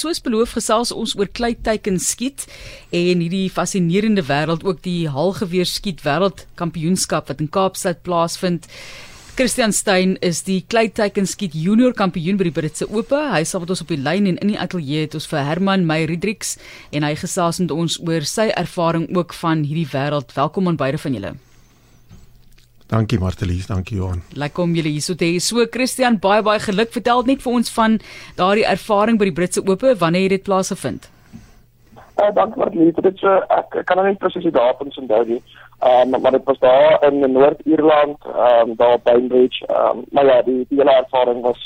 soos beloof gesels ons oor kleiteiken skiet en hierdie fascinerende wêreld ook die haalgeweer skiet wêreldkampioenskap wat in Kaapstad plaasvind. Christian Stein is die kleiteiken skiet junior kampioen by die Britse Ope. Hy sal met ons op die lyn en in die ateljee het ons vir Herman Meyrendriks en hy gesels met ons oor sy ervaring ook van hierdie wêreld. Welkom aan beide van julle. Dankie Martelies, dankie Johan. Lekker om julle hier so te hê. So Christian, baie baie geluk. Vertel net vir ons van daardie ervaring by die Britse Ope. Wanneer het dit plaasgevind? Uh, dankie Martelies. Dit is uh, ek kan nou net presies die datums onthou nie. Ehm um, maar dit was daar in Noord-Ierland, ehm um, daar by Cambridge. Ehm um, maar ja, die die hele ervaring was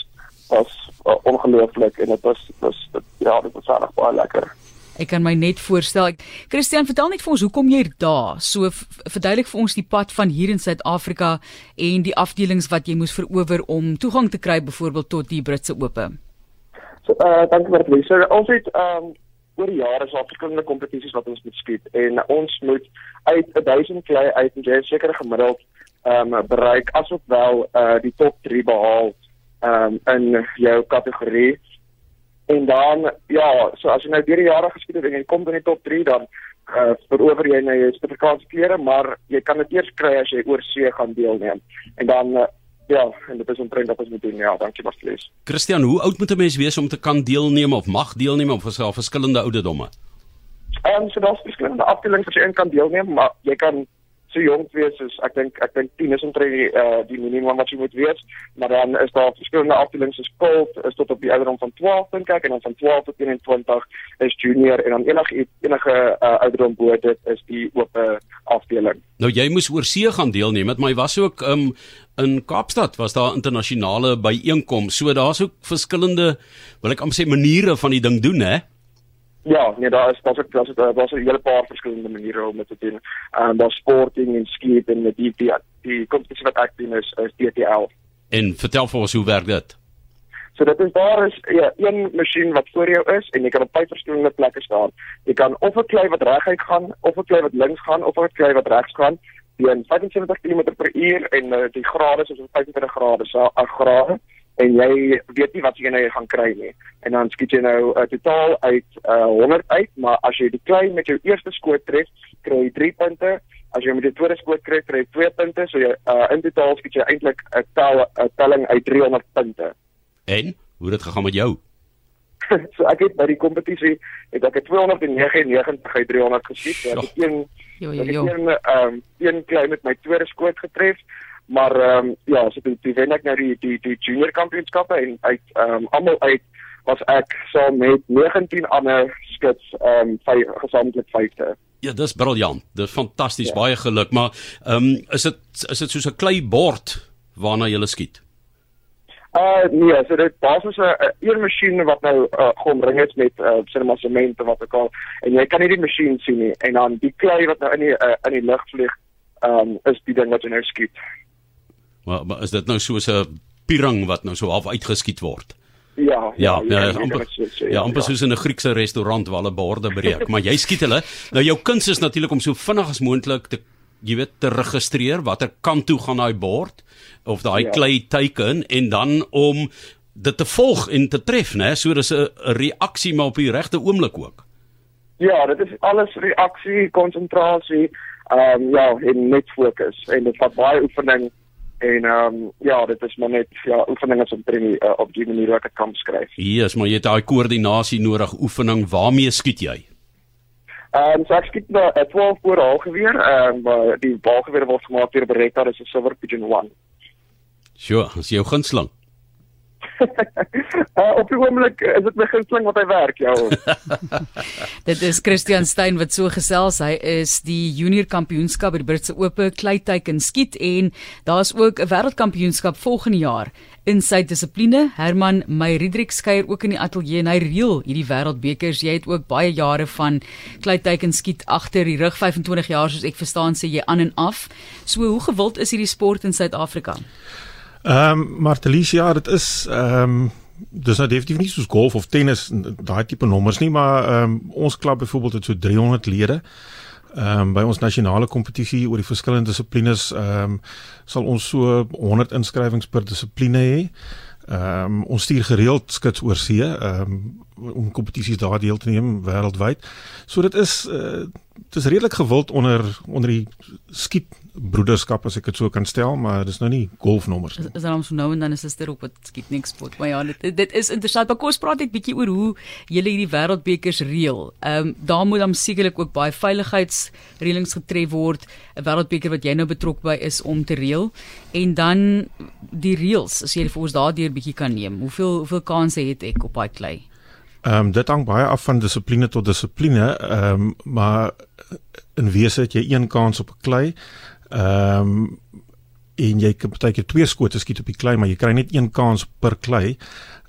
was uh, ongelooflik en dit was was dit, ja, dit was regtig baie lekker. Ek kan my net voorstel. Christian, vertel net vir ons hoekom jy daar. So verduidelik vir ons die pad van hier in Suid-Afrika en die afdelings wat jy moes verower om toegang te kry byvoorbeeld tot die Britse Ope. So uh dankie vir dit. So ons het um oor die jare so verskillende kompetisies wat ons moet skiet en ons moet uit 1000 klei uit en jy seker gemiddeld um bereik asof wel uh die top 3 behaal um in jou kategorie. En dan ja, so as jy nou deur die jare geskied het en jy kom in die top 3 dan uh verower jy nou jou Suid-Afrikaanse klere, maar jy kan dit eers kry as jy oor see gaan deelneem. En dan uh, ja, en dit is 'n trend wat ons moet doen. Ja, dankie Marcelies. Christian, hoe oud moet 'n mens wees om te kan deelneem of mag deelneem vir verskillende ouderdomme? Ehm um, so daar's verskillende afdelings wat jy in kan deelneem, maar jy kan so jonk wees soos ek dink ek dink 10 is omtrent die uh, die minimum wat jy moet wees, maar dan is daar verskillende afdelings soos colt is tot op die ouderdom van 12 dink ek en dan van 12 tot 21 is junior en dan enige enige uh, ouderdom bo dit is die oop afdeling. Nou jy moes oor see gaan deelneem, maar jy was ook um, in Kaapstad was daar internasionale byeenkomste. So daar's ook verskillende wil ek amper sê maniere van die ding doen hè. Ja, nee, daar is daar's daar's daar's 'n hele paar verskillende maniere om dit te doen. Ehm um, daar's sporting en skiing en die die die kompetisie wat ek doen is is DTL. En vertel vir ons hoe werk dit? So dit is daar is ja, een masjien wat voor jou is en jy kan op vyf verskillende plekke staan. Jy kan of 'n klei wat reguit gaan, of 'n klei wat links gaan, of 'n klei wat regs gaan. Teen 75 km/h en uh, die grade is so 25 grade, so 8 grade en jy weet nie wat jy nou gaan kry nie. En dan skiet jy nou uh, totaal uit uh, 100 uit, maar as jy die klei met jou eerste skoot tref, kry jy 3 punte. As jy met die tweede skoot kry, kry jy 2 punte. So jy uh, in totaal skiet jy eintlik 'n tel 'n telling uit 300 punte. En hoe het dit gegaan met jou? so ek het by die kompetisie het ek 299 uit 300 geskiet. Ek het een Jo jo jo. Ek het een um, een klei met my tweede skoot getref maar ehm um, ja, so toe, toe wen ek nou die die die junior kampioenskappe en uit ehm um, almal uit was ek saam met 19 ander skits ehm um, gesamentlik vyfde. Ja, dis briljant. Dis fantasties. Ja. Baie geluk, maar ehm um, is dit is dit soos 'n klei bord waarna jy skiet? Uh nee, so dit basies 'n een masjien wat nou uh, geomring is met uh sinema sement wat ek al en jy kan nie die masjien sien nie en dan die klei wat nou in die uh, in die lug vlieg, ehm um, is die ding wat jy nou skiet. Maar, maar is dit nou soos 'n pirang wat nou so half uitgeskiet word? Ja, ja, ja, ja, amper, ja, amper ja. soos in 'n Griekse restaurant waar hulle borde breek, maar jy skiet hulle. Nou jou kuns is natuurlik om so vinnig as moontlik te jy weet te registreer watter kant toe gaan daai bord of daai ja. klei teiken en dan om dit te volg en te tref, né? So dis 'n reaksie maar op die regte oomblik ook. Ja, dit is alles reaksie, konsentrasie, ehm um, ja, en net fokus en dit vat baie oefening en ehm um, ja, dit is maar net ja, oefeninge om drie uh, op die manier wat ek kan skryf. Yes, maar jy het daai koördinasie nodig, oefening. Waarmee skiet jy? Ehm um, so ek skiet met 'n 12 boor haalgeweer. Ehm um, die baalgeweer word gemaak deur Beretta, dis 'n Silver Pigeon 1. Sjoe, as jy jou gunsteling uh, op die oomblik is dit my gunsteling wat hy werk, ja. dit is Christian Stein wat so gesels. Hy is die junior kampioenskap by die Britse Ope kleiteiken skiet en daar's ook 'n wêreldkampioenskap volgende jaar in sy dissipline. Herman Meyrendrik skeier ook in die ateljee en hy reël hierdie wêreldbekers. Jy het ook baie jare van kleiteiken skiet agter die rug, 25 jaar soos ek verstaan sê jy aan en af. So hoe gewild is hierdie sport in Suid-Afrika? Ehm um, maar Telicia, dit is ehm um, dis nou definitief nie soos golf of tennis daai tipe nommers nie, maar ehm um, ons klub byvoorbeeld het so 300 lede. Ehm um, by ons nasionale kompetisie oor die verskillende dissiplines ehm um, sal ons so 100 inskrywings per dissipline hê. Ehm um, ons stuur gereeld skits oor see ehm um, om kompetisies daar deel te neem wêreldwyd. So dit is uh, dit is redelik gewild onder onder die skiet broederskap as ek dit so kan stel, maar dis nou nie golfnommers nie. Is daar ons nou en dan is dit ook wat skiet niks spot. Maar ja, dit dit is interessant. Maar kom ons praat net bietjie oor hoe julle hierdie wêreldbekers reël. Ehm um, daar moet dan sekerlik ook baie veiligheidsreëlings getref word. 'n Wêreldbeker wat jy nou betrokke by is om te reël. En dan die reëls, as jy vir ons daardeur bietjie kan neem. Hoeveel hoeveel kansse het ek op daai klei? Ehm um, dit hang baie af van dissipline tot dissipline, ehm um, maar in wese het jy een kans op 'n klei. Ehm um, en jy kan baie keer twee skote skiet op die klei, maar jy kry net een kans per klei.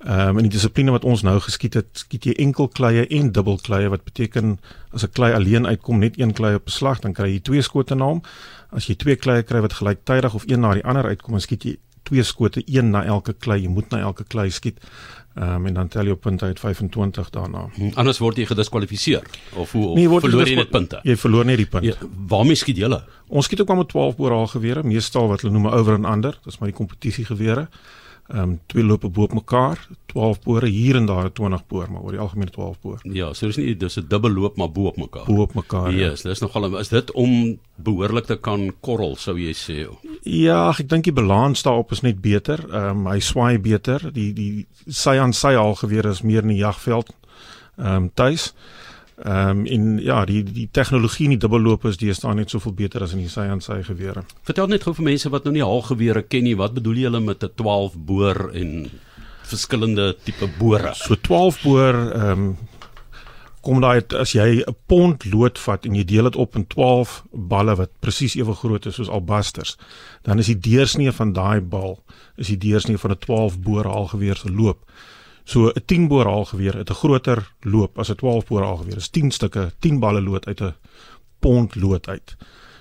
Ehm um, in die dissipline wat ons nou geskiet het, skiet jy enkel kleie en dubbel kleie wat beteken as 'n klei alleen uitkom net een klei op beslag, dan kry jy twee skote na hom. As jy twee kleie kry wat gelyktydig of een na die ander uitkom, dan skiet jy twee skote, een na elke klei. Jy moet na elke klei skiet. Ehm um, en dan tel jy op punte uit 25 daarna. Hm, anders word jy gediskwalifiseer of hoe nee, verloor jy net punte? Jy verloor net die punte. Ja, waarmee skiet julle? Ons skiet ook maar met 12 boorhaal gewere, meestal wat hulle noem over en under. Dis maar die kompetisie gewere. Ehm um, twee lope bo op mekaar, 12 bore hier en daar 20 boor, maar oor die algemeen 12 boor. Ja, so dis nie dis 'n dubbel loop maar bo op mekaar. Bo op mekaar. Ja, yes, dis nogal is dit om behoorlik te kan korrel sou jy sê. Ja, ek dink die balans daarop is net beter. Ehm um, hy swaai beter. Die die sy aan sy al geweer is meer in die jagveld. Ehm um, tuis. Ehm um, en ja, die die tegnologie in die dubbelloop is deesdae net soveel beter as in die sy aan sy gewere. Vertel net gou vir mense wat nou nie haalgewere ken nie, wat bedoel jy hulle met 'n 12 boor en verskillende tipe bore? So 12 boor ehm um, kom daai as jy 'n pond lood vat en jy deel dit op in 12 balle wat presies ewe groot is soos albasters, dan is die deursnee van daai bal is die deursnee van 'n 12 boor haalgeweer se loop. So 'n 10 boor haalgeweer het 'n groter loop as 'n 12 boor haalgeweer. Dit is 10 stukke, 10 balle lood uit 'n pond lood uit.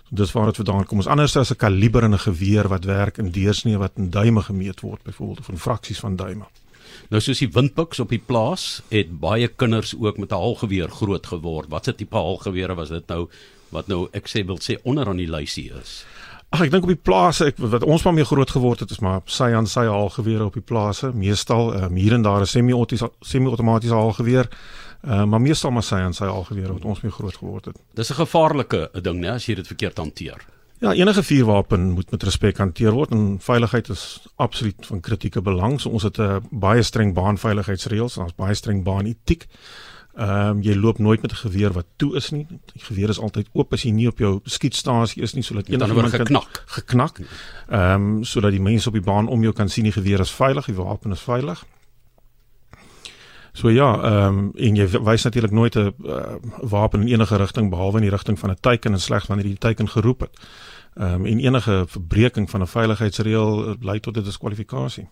Dis waar dit vandaan kom. Ons anders as 'n kaliber in 'n geweer wat werk in deursnee wat in duime gemeet word, byvoorbeeld of in fraksies van duime. Nou soos die windpiks op die plaas het baie kinders ook met 'n haalgeweer groot geword. Watse tipe haalgewere was dit nou wat nou ek sê wil sê onder aan die lysie is? Ag ek dink op die plase ek wat ons maar mee groot geword het is maar sy aan sy haalgewere op die plase meestal um, hier en daar 'n semi-outomatiese haalgeweer uh, maar meestal maar sy aan sy haalgewere wat ons mee groot geword het. Dis 'n gevaarlike ding né as jy dit verkeerd hanteer. Ja, enige vuurwapen moet met respek hanteer word en veiligheid is absoluut van kritieke belang. So ons het 'n uh, baie streng baanveiligheidsreëls en ons baie streng baanetiek. Ehm um, jy loop nooit met 'n geweer wat toe is nie. Die geweer is altyd oop as jy nie op jou skietstasie is nie sodat enige iemand kan geknak. geknak. Ehm um, sodat die mense op die baan om jou kan sien die geweer is veilig, die wapen is veilig. So ja, ehm um, en jy wys natuurlik nooit 'n uh, wapen in enige rigting behalwe in die rigting van 'n teiken en slegs wanneer die teiken geroep het. Ehm um, en enige verbreeking van 'n veiligheidsreël lei tot 'n diskwalifikasie.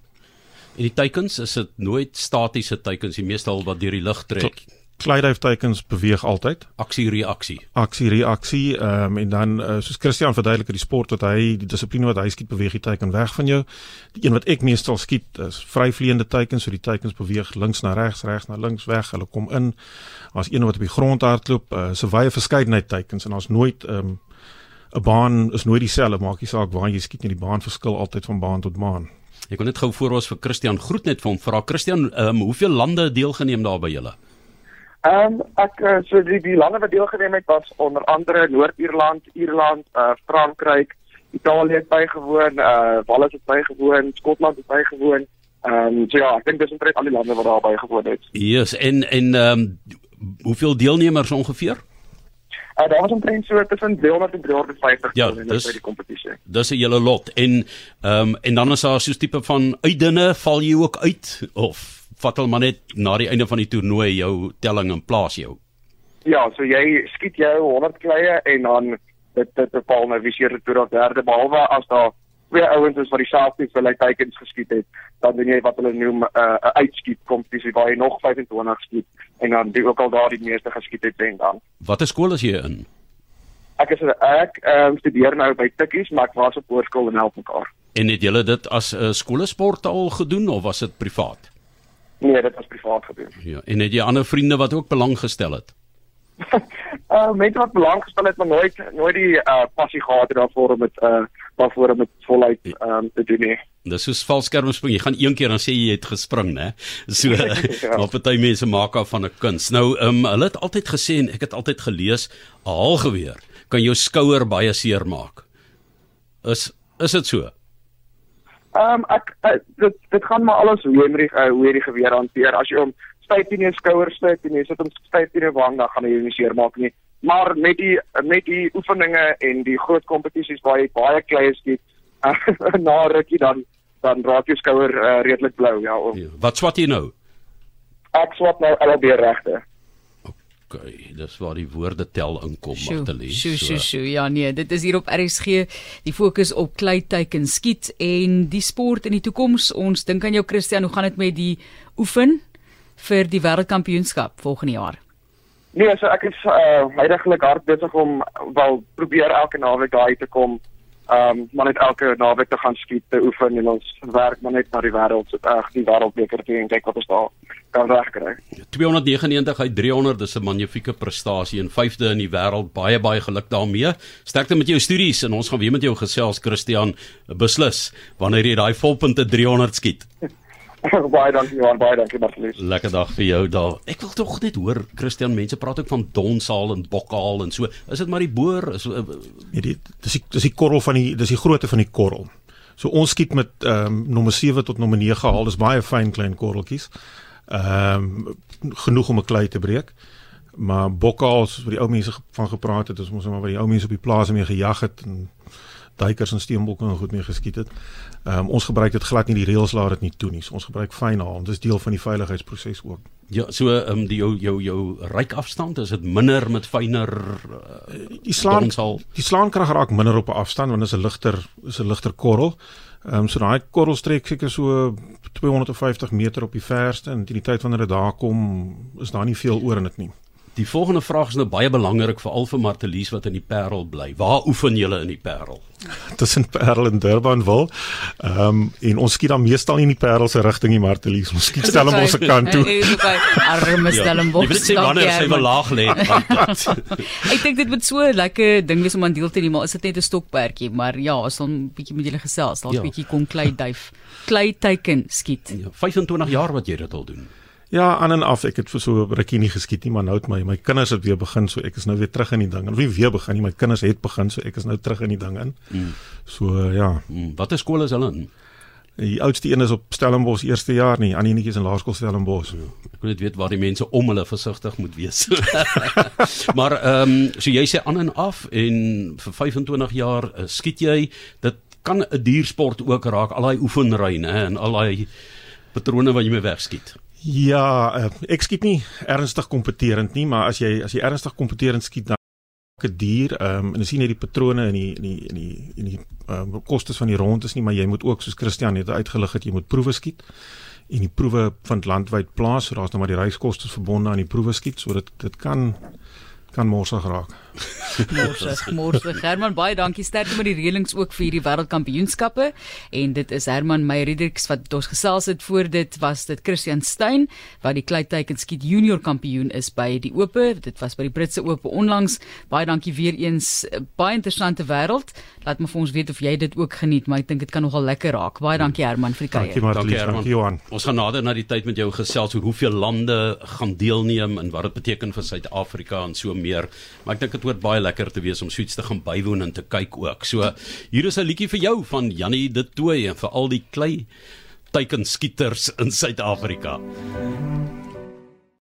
En die teikens is dit nooit statiese teikens, die meestal wat deur die lug trek. Tot, kleiduiftekens beweeg altyd. Aksie reaksie. Aksie reaksie. Ehm um, en dan uh, soos Christian verduidelik die sport wat hy die dissipline wat hy skiet beweeg die teken weg van jou. Die een wat ek meestal skiet is vryvleiende tekens, so die tekens beweeg links na regs, regs na links weg. Hulle kom in. As een wat op die grond hardloop, uh, so baie verskeidenheid tekens en ons nooit ehm um, 'n baan is nooit dieselfde, maak nie saak waar jy skiet nie, die baan verskil altyd van baan tot baan. Ek kon net gou voor ons vir Christian groet net vir hom vra Christian, ehm um, hoeveel lande deelgeneem daar by julle? Ehm um, ek uh, so die die lande wat deelgeneem het was onder andere Noord-Ierland, Ierland, uh Frankryk, Italië het bygewoon, uh Wales het bygewoon, Skotland het bygewoon. Ehm um, so ja, ek dink dis omtrent al die lande wat daar bygewoon het. Yes, en en ehm um, hoeveel deelnemers ongeveer? Uh, daar was omtrent so tussen 300 en 350 ja, dis, by die kompetisie. Dis 'n hele lot en ehm um, en dan is daar so 'n tipe van uitdinne val jy ook uit of vat hulle maar net na die einde van die toernooi jou telling en plaas jou. Ja, so jy skiet jou 100 kleie en dan dit dit bepaal nou wie se retour of derde behalwe as daar twee ouens is wat dieselfde hoeveelheid tekens geskiet het, dan doen jy wat hulle noem 'n uh, uitskiet kompetisie waar jy nog 25 skiet en dan die ook al daar die meeste geskiet het wen dan. Watter skool is jy in? Ek is ek um, studeer nou by Tikkies, maar ek was op hoërskool en help mekaar. En het julle dit as 'n uh, skoolsport al gedoen of was dit privaat? Nee, dit was privaat gedoen. Ja, en het jy ander vriende wat ook belang gestel het? uh mense wat belang gestel het, maar nooit nooit die uh passie gehad het daarvoor om dit uh waarvoor om dit voluit um, te doen nie. Dis soos valskermspring. Jy gaan een keer dan sê jy het gespring, né? So ja. maar party mense maak af van 'n kuns. Nou, ehm um, hulle het altyd gesê en ek het altyd gelees, 'n haalgeweer kan jou skouer baie seer maak. Is is dit so? Ehm um, ek, ek dit dit gaan maar alles hoe jy uh, hoe jy die geweer hanteer. As jy hom styf in jou skouer sit en jy sit hom styf in jou wang, dan gaan jou nie seer maak nie. Maar met die met die oefeninge en die groot kompetisies waar jy baie klei skiet, na rukkie dan dan raak jou skouer uh, redelik blou ja, of, ja. Wat swat jy nou? Ek swat nou LB regte. OK, dis waar die woorde tel inkom maar te lees. Sjoe, sjoe, sjoe. Ja nee, dit is hier op RSG. Die fokus op klei teiken skiet en die sport in die toekoms. Ons dink aan jou Christian, hoe gaan dit met die oefen vir die wêreldkampioenskap volgende jaar? Nee, so ek is uh heidaglik hard besig om wel probeer elke naweek daai te kom ehm um, maar net elke naweek te gaan skiet te oefen en ons werk maar net na die wêreld so reg die wêreldbeker te en kyk wat ons daar kan regkry. 299 uit 300 is 'n magnifieke prestasie en vyfde in die wêreld. Baie baie geluk daarmee. Sterkte met jou studies en ons gaan weer met jou gesels Christian beslis wanneer jy daai volpunte 300 skiet. baie dankie Johan, baie dankie Marlies. Lekker dag vir jou daar. Ek wil tog net hoor Christian, mense praat ook van donsaal en bokhaal en so. Is dit maar die boor? Is uh, nee, dit dis die dis die korrel van die dis die grootte van die korrel. So ons skiet met ehm um, nommer 7 tot nommer 9 haal. Dis baie fyn klein korreltjies. Ehm um, genoeg om 'n klei te breek. Maar bokhaal, soos wat die ou mense van gepraat het, ons maar wat die ou mense op die plase mee gejag het en duikers en steenbokke en goed mee geskiet het. Ehm um, ons gebruik dit glad nie die reëls laat dit nie toe nie. So ons gebruik fynhaal. Dit is deel van die veiligheidsproses ook. Ja, so ehm um, die jou jou jou ryk afstand is dit minder met fyner uh, die slaan sal die slaankrag raak minder op 'n afstand want dit is 'n ligter is 'n ligter korrel. Ehm um, so daai korrel strek seker so 250 meter op die verste en teen die tyd wanneer dit daar kom is daar nie veel oor in dit nie. Die volgende vraag is nou baie belangrik vir al vir Martelies wat in die Parel bly. Waar oefen julle in die Parel? Tussen Parel en Durbanville. Ehm um, en ons skiet dan meestal in die Parel se rigting nie, Martelies. Ons skiet stel om ons kant toe. Arme Stellenbosch. Jy weet sê wanneer sy wel laag lê. Ek dink dit moet so 'n lekker ding wees om aan deel te neem, maar is dit net 'n stokperdjie, maar ja, as ons 'n bietjie met julle gesels, 'n ja. bietjie kon klei duif. Klei teiken skiet. Ja, 25 jaar wat jy dit al doen. Ja, aan en af. Ek het vir so rukkie nie geskiet nie, maar nou het my my kinders het weer begin, so ek is nou weer terug in die ding. Of nie weer begin nie, my kinders het begin, so ek is nou terug in die ding in. Mm. So ja. Mm. Watter skool is hulle in? Die oudste een is op Stellenbosch eerste jaar nie, aan die netjies in Laerskool Stellenbosch. Ja. Ek wil net weet waar die mense om hulle versigtig moet wees. maar ehm um, so jy sê aan en af en vir 25 jaar uh, skiet jy, dit kan 'n diersport ook raak, al daai oefenry, hè, en al daai patrone wat jy mee wegskiet. Ja, uh, ek skiet nie ernstig kompeterend nie, maar as jy as jy ernstig kompeterend skiet dan 'n dier, ehm um, en jy sien net die patrone in die in die in die in die ehm um, kostes van die rondes nie, maar jy moet ook soos Christian het uitgelig het jy moet proewe skiet. En die proewe vind landwyd plaas, so daar's nou maar die reiskoste verbonde aan die proewe skiet, so dit dit kan kan morsig raak. Morsig, morsig. Herman baie dankie sterkte met die reëlings ook vir hierdie wêreldkampioenskappe en dit is Herman Meyridix wat ons gesels het voor dit was dit Christian Stein wat die kleiteken skiet junior kampioen is by die Ope. Dit was by die Britse Ope onlangs. Baie dankie weer eens. Baie interessante wêreld. Laat my vir ons weet of jy dit ook geniet, maar ek dink dit kan nogal lekker raak. Baie dankie Herman vir die kuier. Dankie Marlies, dankie Johan. Ons gaan nader na die tyd met jou gesels oor hoeveel lande gaan deelneem en wat dit beteken vir Suid-Afrika en so meer. Maar ek dink dit hoort baie lekker te wees om suits te gaan bywoon en te kyk ook. So hier is 'n liedjie vir jou van Jannie de Tooy en vir al die klei teikenskieters in Suid-Afrika.